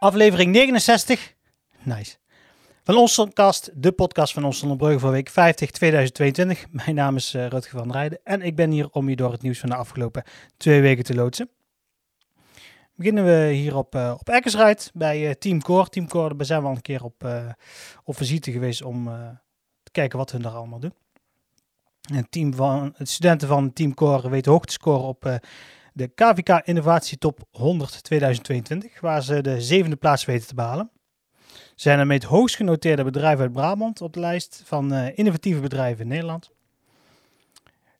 Aflevering 69. Nice. Van Onstelkast, de podcast van Brugge voor week 50 2022. Mijn naam is uh, Rutger van Rijden en ik ben hier om je door het nieuws van de afgelopen twee weken te loodsen. Beginnen we hier op, uh, op Eckersrijd bij uh, Team Core. Team Core, daar zijn we al een keer op, op visite geweest om te kijken wat hun daar allemaal doen. En team van, de studenten van Team Core weten hoog te scoren op de KVK Innovatie Top 100 2022, waar ze de zevende plaats weten te behalen. Ze zijn daarmee het hoogst genoteerde bedrijf uit Brabant op de lijst van uh, innovatieve bedrijven in Nederland.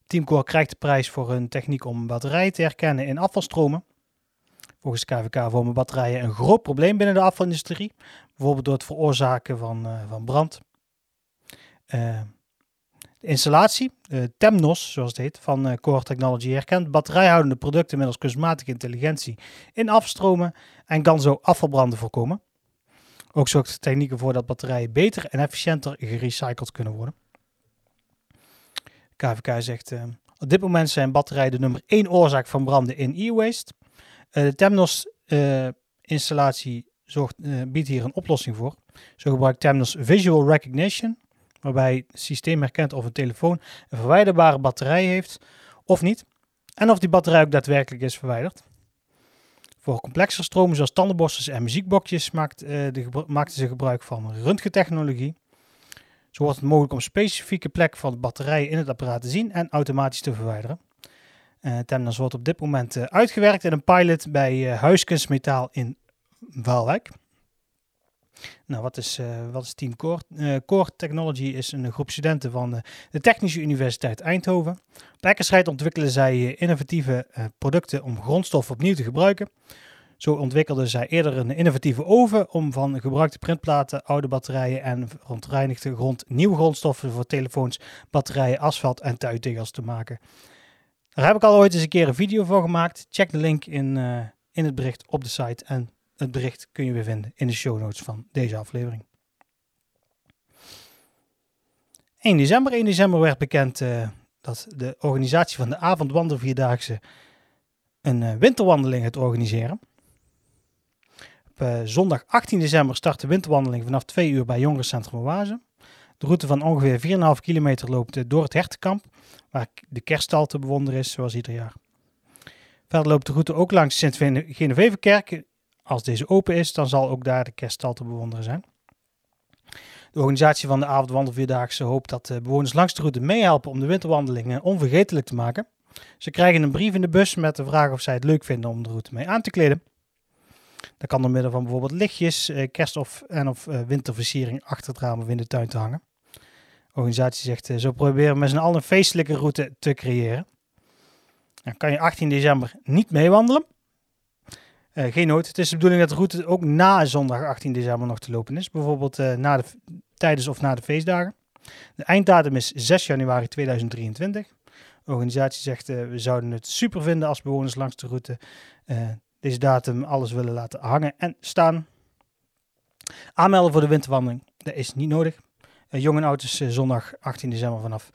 Teamcore krijgt de prijs voor hun techniek om batterijen te herkennen in afvalstromen. Volgens KVK vormen batterijen een groot probleem binnen de afvalindustrie, bijvoorbeeld door het veroorzaken van, uh, van brand. Uh, de installatie, uh, Temnos zoals het heet, van uh, Core Technology herkent batterijhoudende producten middels kunstmatige intelligentie in afstromen en kan zo afvalbranden voorkomen. Ook zorgt technieken voor dat batterijen beter en efficiënter gerecycled kunnen worden. KVK zegt, uh, op dit moment zijn batterijen de nummer 1 oorzaak van branden in e-waste. de Temnos installatie zorgt, biedt hier een oplossing voor. Zo gebruikt Temnos Visual Recognition waarbij het systeem herkent of een telefoon een verwijderbare batterij heeft of niet, en of die batterij ook daadwerkelijk is verwijderd. Voor complexere stromen zoals tandenborstels en muziekbokjes maakt, uh, de, maakten ze gebruik van röntgentechnologie. Zo wordt het mogelijk om specifieke plek van de batterij in het apparaat te zien en automatisch te verwijderen. Uh, Temnas wordt op dit moment uh, uitgewerkt in een pilot bij uh, Huiskunstmetaal in Waalwijk. Nou, wat is, uh, wat is Team Core? Uh, Core Technology is een groep studenten van de, de Technische Universiteit Eindhoven. Op Eckersrijd ontwikkelen zij innovatieve producten om grondstoffen opnieuw te gebruiken. Zo ontwikkelden zij eerder een innovatieve oven om van gebruikte printplaten, oude batterijen en verontreinigde grond nieuwe grondstoffen voor telefoons, batterijen, asfalt en tuitegels te maken. Daar heb ik al ooit eens een keer een video voor gemaakt. Check de link in, in het bericht op de site en het bericht kun je weer vinden in de show notes van deze aflevering. 1 december. 1 december werd bekend uh, dat de organisatie van de avondwandelvierdaagse een uh, winterwandeling gaat organiseren. Op uh, zondag 18 december start de winterwandeling vanaf 2 uur bij Jongerencentrum Oase. De route van ongeveer 4,5 kilometer loopt door het Hertenkamp, waar de kerststal te bewonderen is, zoals ieder jaar. Verder loopt de route ook langs Sint-Genevevenkerk als deze open is, dan zal ook daar de kerststal te bewonderen zijn. De organisatie van de avondwandelvierdaagse hoopt dat de bewoners langs de route meehelpen om de winterwandelingen onvergetelijk te maken. Ze krijgen een brief in de bus met de vraag of zij het leuk vinden om de route mee aan te kleden. Dat kan door middel van bijvoorbeeld lichtjes, eh, kerst- of, en of eh, winterversiering achter het raam of in de tuin te hangen. De organisatie zegt, eh, zo proberen we met z'n allen een feestelijke route te creëren. Dan kan je 18 december niet meewandelen. Uh, geen nood. Het is de bedoeling dat de route ook na zondag 18 december nog te lopen is. Bijvoorbeeld uh, na de, tijdens of na de feestdagen. De einddatum is 6 januari 2023. De organisatie zegt uh, we zouden het super vinden als bewoners langs de route deze datum alles willen laten hangen en staan. Aanmelden voor de winterwandeling, dat is niet nodig. jong en oud is zondag 18 december vanaf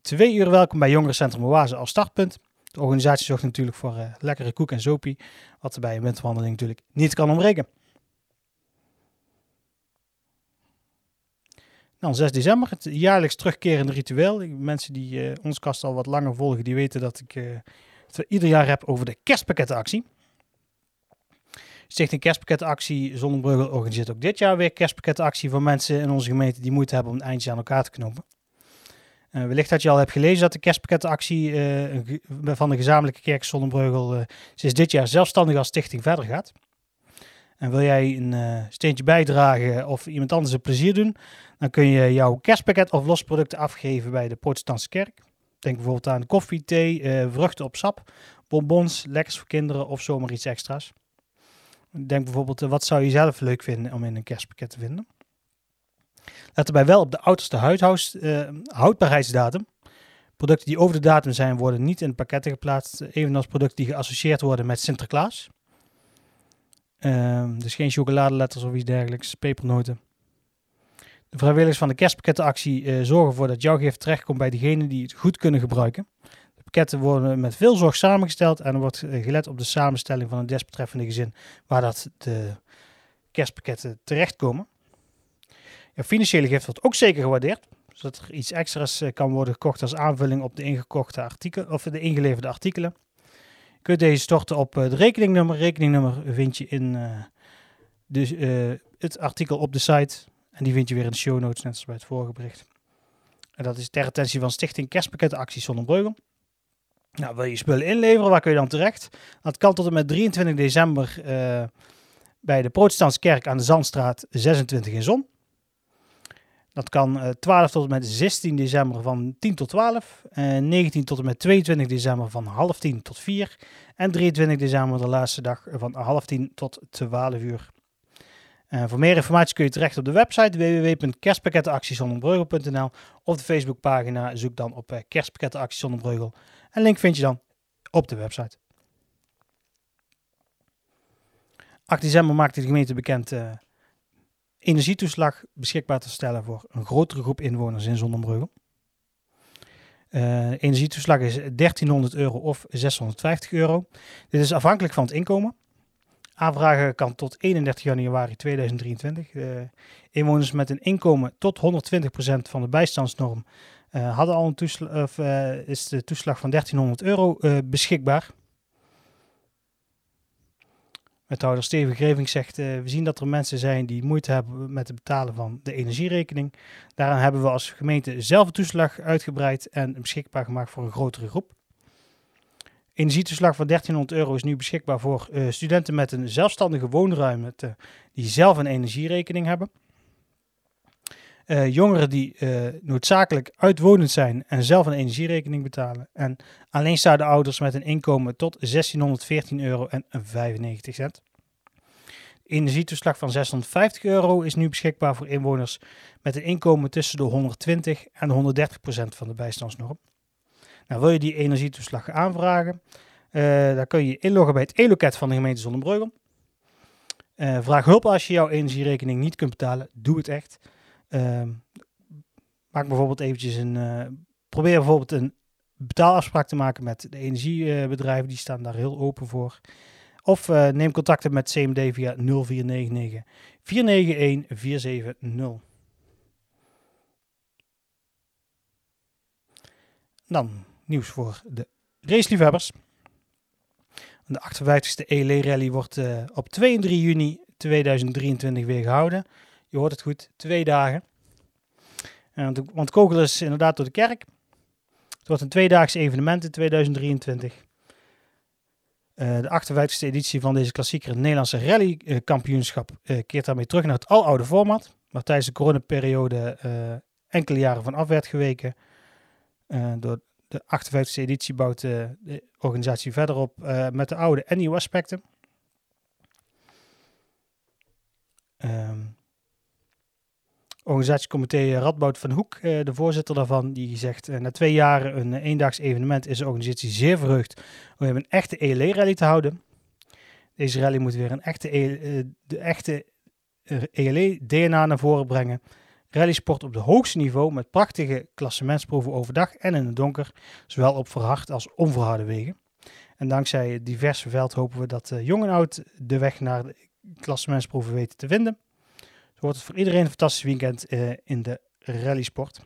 2 uur welkom bij Jongerencentrum Oase als startpunt. De organisatie zorgt natuurlijk voor uh, lekkere koek en sopie, wat er bij een windwandeling natuurlijk niet kan ontbreken. Dan 6 december, het jaarlijks terugkerende ritueel. Mensen die uh, ons kast al wat langer volgen, die weten dat ik het ieder jaar heb over de kerstpakkettenactie. Stichting Kerstpakkettenactie Zonnebreugel organiseert ook dit jaar weer kerstpakkettenactie voor mensen in onze gemeente die moeite hebben om een eindje aan elkaar te knopen. Uh, wellicht dat je al hebt gelezen dat de kerstpakketactie uh, van de gezamenlijke kerk Zonnebreugel uh, sinds dit jaar zelfstandig als stichting verder gaat. En wil jij een steentje bijdragen of iemand anders een plezier doen, dan kun je jouw kerstpakket of losproducten afgeven bij de protestantse kerk. Denk bijvoorbeeld aan koffie, thee, vruchten op sap, bonbons, lekkers voor kinderen of zomaar iets extra's. Denk bijvoorbeeld, wat zou je zelf leuk vinden om in een kerstpakket te vinden? Let erbij wel op de oudste uh, houdbaarheidsdatum. Producten die over de datum zijn, worden niet in pakketten geplaatst, evenals producten die geassocieerd worden met Sinterklaas. Uh, dus geen chocoladeletters of iets dergelijks, pepernoten. De vrijwilligers van de kerstpakkettenactie uh, zorgen ervoor dat jouw gift terechtkomt bij degenen die het goed kunnen gebruiken. De pakketten worden met veel zorg samengesteld en er wordt gelet op de samenstelling van het desbetreffende gezin waar dat de kerstpakketten terechtkomen. Financiële gift wordt ook zeker gewaardeerd, zodat er iets extra's kan worden gekocht als aanvulling op de ingekochte artikelen of de ingeleverde artikelen. Je kunt deze storten op de rekeningnummer. Rekeningnummer vind je in de, het artikel op de site. En die vind je weer in de show notes, net als bij het vorige bericht. En dat is ter attentie van Stichting Kerstpakkettenactie Zonnebreugel. Nou, wil je spullen inleveren, waar kun je dan terecht? Dat kan tot en met 23 december bij de Protestantse Kerk aan de Zandstraat 26 in Zon. Dat kan uh, 12 tot en met 16 december van 10 tot 12. En 19 tot en met 22 december van half 10 tot 4. En 23 december de laatste dag van half 10 tot 12 uur. Uh, voor meer informatie kun je terecht op de website www.kerstpakkettenactiezonderbreugel.nl of de Facebookpagina. Zoek dan op uh, Kerstpakkettenactie Zonnebreugel. En link vind je dan op de website. 8 december maakte de gemeente bekend energietoeslag beschikbaar te stellen voor een grotere groep inwoners in Zonnebreugel. Uh, energietoeslag is 1300 euro of 650 euro. Dit is afhankelijk van het inkomen. Aanvragen kan tot 31 januari 2023. Uh, inwoners met een inkomen tot 120% van de bijstandsnorm uh, hadden al een toeslag, of, is de toeslag van 1300 euro beschikbaar. Wethouder Steven Greving zegt, we zien dat er mensen zijn die moeite hebben met het betalen van de energierekening. Daarom hebben we als gemeente zelf een toeslag uitgebreid en beschikbaar gemaakt voor een grotere groep. Energietoeslag van 1300 euro is nu beschikbaar voor studenten met een zelfstandige woonruimte die zelf een energierekening hebben. Uh, jongeren die uh, noodzakelijk uitwonend zijn en zelf een energierekening betalen. En alleenstaande ouders met een inkomen tot 1614 euro en 95 cent. Energietoeslag van 650 euro is nu beschikbaar voor inwoners met een inkomen tussen de 120 en de 130 procent van de bijstandsnorm. Nou, wil je die energietoeslag aanvragen, uh, dan kun je inloggen bij het e-loket van de gemeente Zonnebreugel. vraag hulp als je jouw energierekening niet kunt betalen. Doe het echt. Uh, maak bijvoorbeeld eventjes een. Uh, probeer bijvoorbeeld een betaalafspraak te maken met de energiebedrijven. Die staan daar heel open voor. Of uh, neem contact met CMD via 0499 491 470. Dan nieuws voor de raceliefhebbers. De 58e ELE Rally wordt uh, op 2 en 3 juni 2023 weer gehouden. Je hoort het goed, twee dagen. Uh, want Kogel is inderdaad door de kerk. Het wordt een tweedaags evenement in 2023. Uh, de 58e editie van deze klassieker, het Nederlandse rallykampioenschap, uh, keert daarmee terug naar het aloude format. Waar tijdens de coronaperiode enkele jaren van af werd geweken. door de 58e editie bouwt de organisatie verder op met de oude en nieuwe aspecten. Um, organisatiecomité Radboud van Hoek, eh, de voorzitter daarvan, die zegt uh, na twee jaren een uh, eendaags evenement is de organisatie zeer verheugd om een echte ELE-rally te houden. Deze rally moet weer een echte ELE, de echte ELE-DNA naar voren brengen. Rallysport op het hoogste niveau met prachtige klassementsproeven overdag en in het donker, zowel op verhard als onverharde wegen. En dankzij diverse veld hopen we dat jong en oud de weg naar de klassementsproeven weten te vinden wordt het voor iedereen een fantastisch weekend uh, in de rallysport.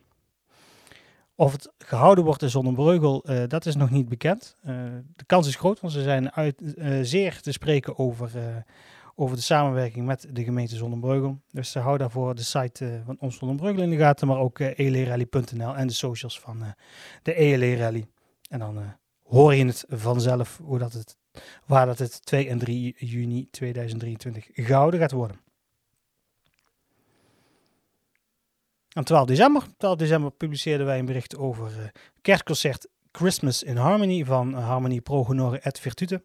Of het gehouden wordt in Zonnebreugel, uh, dat is nog niet bekend. Uh, de kans is groot, want ze zijn uit, zeer te spreken over, over de samenwerking met de gemeente Zonnebreugel. Dus houden daarvoor de site van ons Zonnebreugel in de gaten, maar ook elerally.nl en de socials van de ELE Rally. En dan hoor je het vanzelf hoe dat het, waar dat het 2 en 3 juni 2023 gehouden gaat worden. Aan 12 december, 12 december publiceerden wij een bericht over uh, kerstconcert Christmas in Harmony van uh, Harmony Pro et Virtute.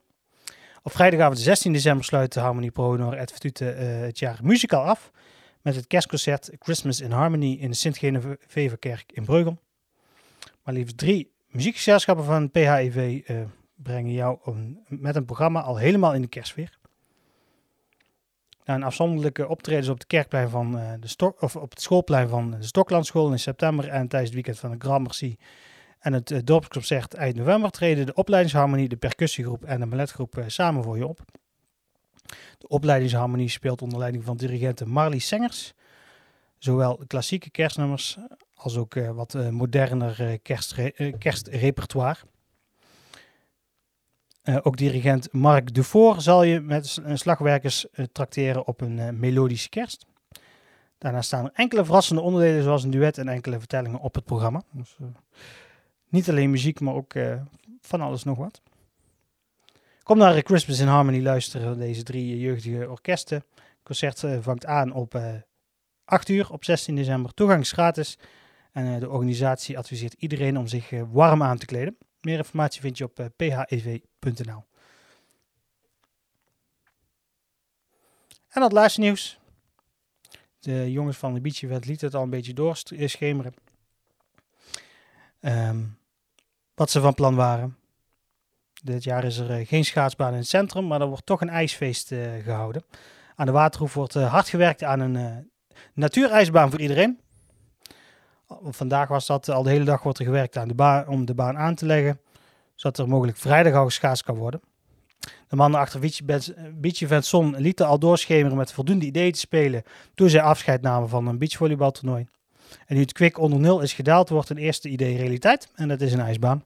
Op vrijdagavond 16 december sluit de Harmony Pro et Virtute uh, het jaar muzikaal af met het kerstconcert Christmas in Harmony in de Sint-Genevieve-kerk in Breugel. Maar liefst drie muziekgezelschappen van PHEV brengen jou met een programma al helemaal in de een afzonderlijke optredens op, de kerkplein van, uh, de of op het schoolplein van de Stoklandschool in september en tijdens het weekend van de Grand Merci en het uh, dorpsconcert eind november treden de opleidingsharmonie, de percussiegroep en de balletgroep uh, samen voor je op. De opleidingsharmonie speelt onder leiding van dirigente Marley Sengers. Zowel klassieke kerstnummers als ook wat moderner kerstre kerstrepertoire. ook dirigent Marc Dufour zal je met slagwerkers trakteren op een melodische kerst. Daarna staan er enkele verrassende onderdelen, zoals een duet en enkele vertellingen op het programma. Dus, uh, niet alleen muziek, maar ook uh, van alles nog wat. Kom naar Christmas in Harmony luisteren, deze drie jeugdige orkesten. Het concert uh, vangt aan op 8 uur op 16 december. Toegang is gratis. En de organisatie adviseert iedereen om zich warm aan te kleden. Meer informatie vind je op phev.nl. En dat laatste nieuws. De jongens van de Beachevent lieten het al een beetje doorschemeren. Um, wat ze van plan waren. Dit jaar is er eh, geen schaatsbaan in het centrum, maar er wordt toch een ijsfeest uh, gehouden. Aan de Waterhoef wordt uh, hard gewerkt aan een uh, natuurijsbaan voor iedereen. Vandaag was dat, al de hele dag wordt er gewerkt aan de baan, om de baan aan te leggen. Zodat er mogelijk vrijdag al geschaatst kan worden. De mannen achter Beach Event Son lieten al doorschemeren met voldoende ideeën te spelen toen zij afscheid namen van een beachvolleybaltoernooi. En nu het kwik onder nul is gedaald, wordt een eerste idee realiteit en dat is een ijsbaan.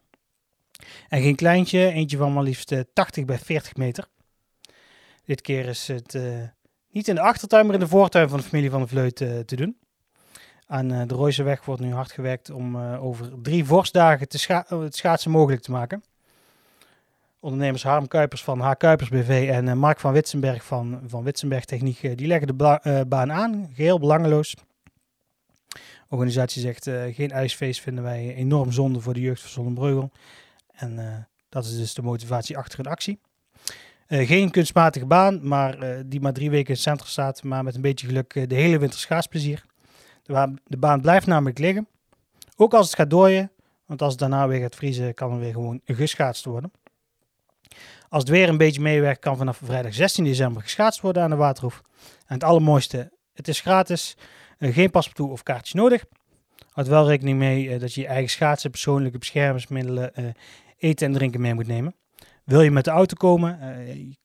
En geen kleintje, eentje van maar liefst 80 eh, bij 40 meter. Dit keer is het uh, niet in de achtertuin, maar in de voortuin van de familie van de Vleut uh, te doen. Aan uh, de Rooiseweg wordt nu hard gewerkt om over drie vorstdagen te scha het schaatsen mogelijk te maken ondernemers Harm Kuipers van H. Kuipers BV en Mark van Witsenberg van, van Witsenberg Techniek, die leggen de baan aan, geheel belangeloos. De organisatie zegt, geen ijsfeest vinden wij enorm zonde voor de jeugd van Zonnebreugel. En dat is dus de motivatie achter de actie. geen kunstmatige baan, maar die maar drie weken in het centrum staat, maar met een beetje geluk de hele winter schaatsplezier. De baan, blijft namelijk liggen, ook als het gaat dooien, want als het daarna weer gaat vriezen, kan er weer gewoon geschaatst worden. Als het weer een beetje meewerkt, kan vanaf vrijdag 16 december geschaatst worden aan de Waterhoef. En het allermooiste, het is gratis, uh, geen paspoort of kaartjes nodig. Houd wel rekening mee uh, dat je je eigen schaatsen, persoonlijke beschermingsmiddelen, uh, eten en drinken mee moet nemen. Wil je met de auto komen, je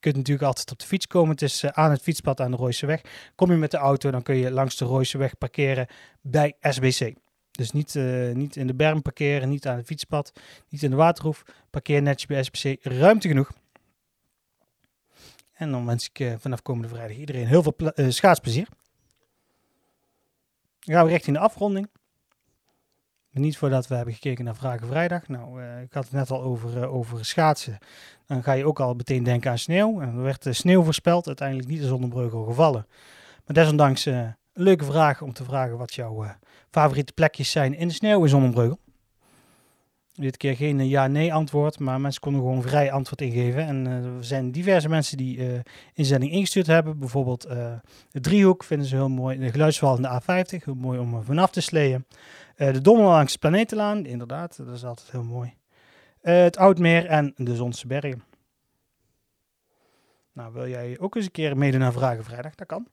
kunt natuurlijk altijd op de fiets komen. Het is aan het fietspad aan de Rooiseweg. Kom je met de auto, dan kun je langs de Rooiseweg parkeren bij SBC. Dus niet, uh, niet in de berm parkeren, niet aan het fietspad, niet in de waterhoef. Parkeer netjes bij SPC, ruimte genoeg. En dan wens ik vanaf komende vrijdag iedereen heel veel schaatsplezier. Dan gaan we richting de afronding. Niet voordat we hebben gekeken naar Vragen Vrijdag. Nou, ik had het net al over, over schaatsen. Dan ga je ook al meteen denken aan sneeuw. En er werd sneeuw voorspeld, uiteindelijk niet de zonnebreugel gevallen. Maar desondanks een leuke vraag om te vragen wat jouw favoriete plekjes zijn in de sneeuw in Zonnebreugel. Dit keer geen ja-nee antwoord, maar mensen konden gewoon vrij antwoord ingeven. En uh, er zijn diverse mensen die uh, inzending ingestuurd hebben. Bijvoorbeeld de driehoek vinden ze heel mooi. De geluidsval in de A50, heel mooi om vanaf te sleeën. de Dommel langs Planetenlaan, inderdaad, dat is altijd heel mooi. het Oudmeer en de Zonse Bergen. Nou, wil jij ook eens een keer meedoen naar Vragen Vrijdag? Dat kan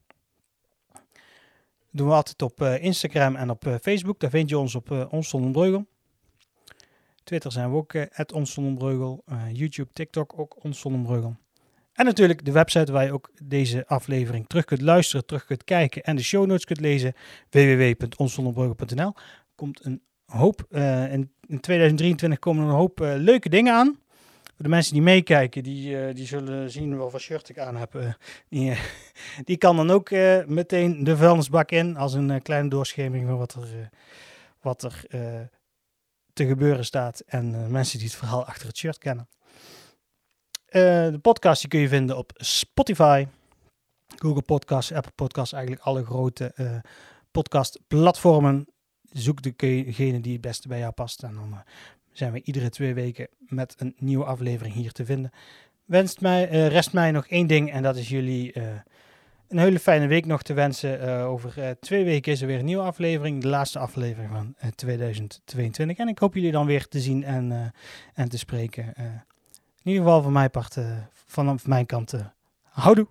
doen we altijd op Instagram en op Facebook. Daar vind je ons op uh, Ons Breugel. Twitter zijn we ook at Ons Breugel. YouTube, TikTok ook Ons Breugel. En natuurlijk de website waar je ook deze aflevering terug kunt luisteren, terug kunt kijken en de show notes kunt lezen. www.onszonderbreugel.nl Komt een hoop, in, in 2023 komen er een hoop leuke dingen aan. Voor de mensen die meekijken, die, die zullen zien wel wat shirt ik aan heb. Die, die kan dan ook meteen de vuilnisbak in als een kleine doorschemering van wat er, wat er te gebeuren staat. En mensen die het verhaal achter het shirt kennen. de podcast die kun je vinden op Spotify, Google Podcasts, Apple Podcasts, eigenlijk alle grote podcastplatformen. Zoek degene die het beste bij jou past en dan zijn we iedere twee weken met een nieuwe aflevering hier te vinden. Wenst mij, rest mij nog één ding en dat is jullie een hele fijne week nog te wensen. Uh, over twee weken is er weer een nieuwe aflevering, de laatste aflevering van 2022. En ik hoop jullie dan weer te zien en, en te spreken. in ieder geval van mijn part, vanaf mijn kant, houdoe!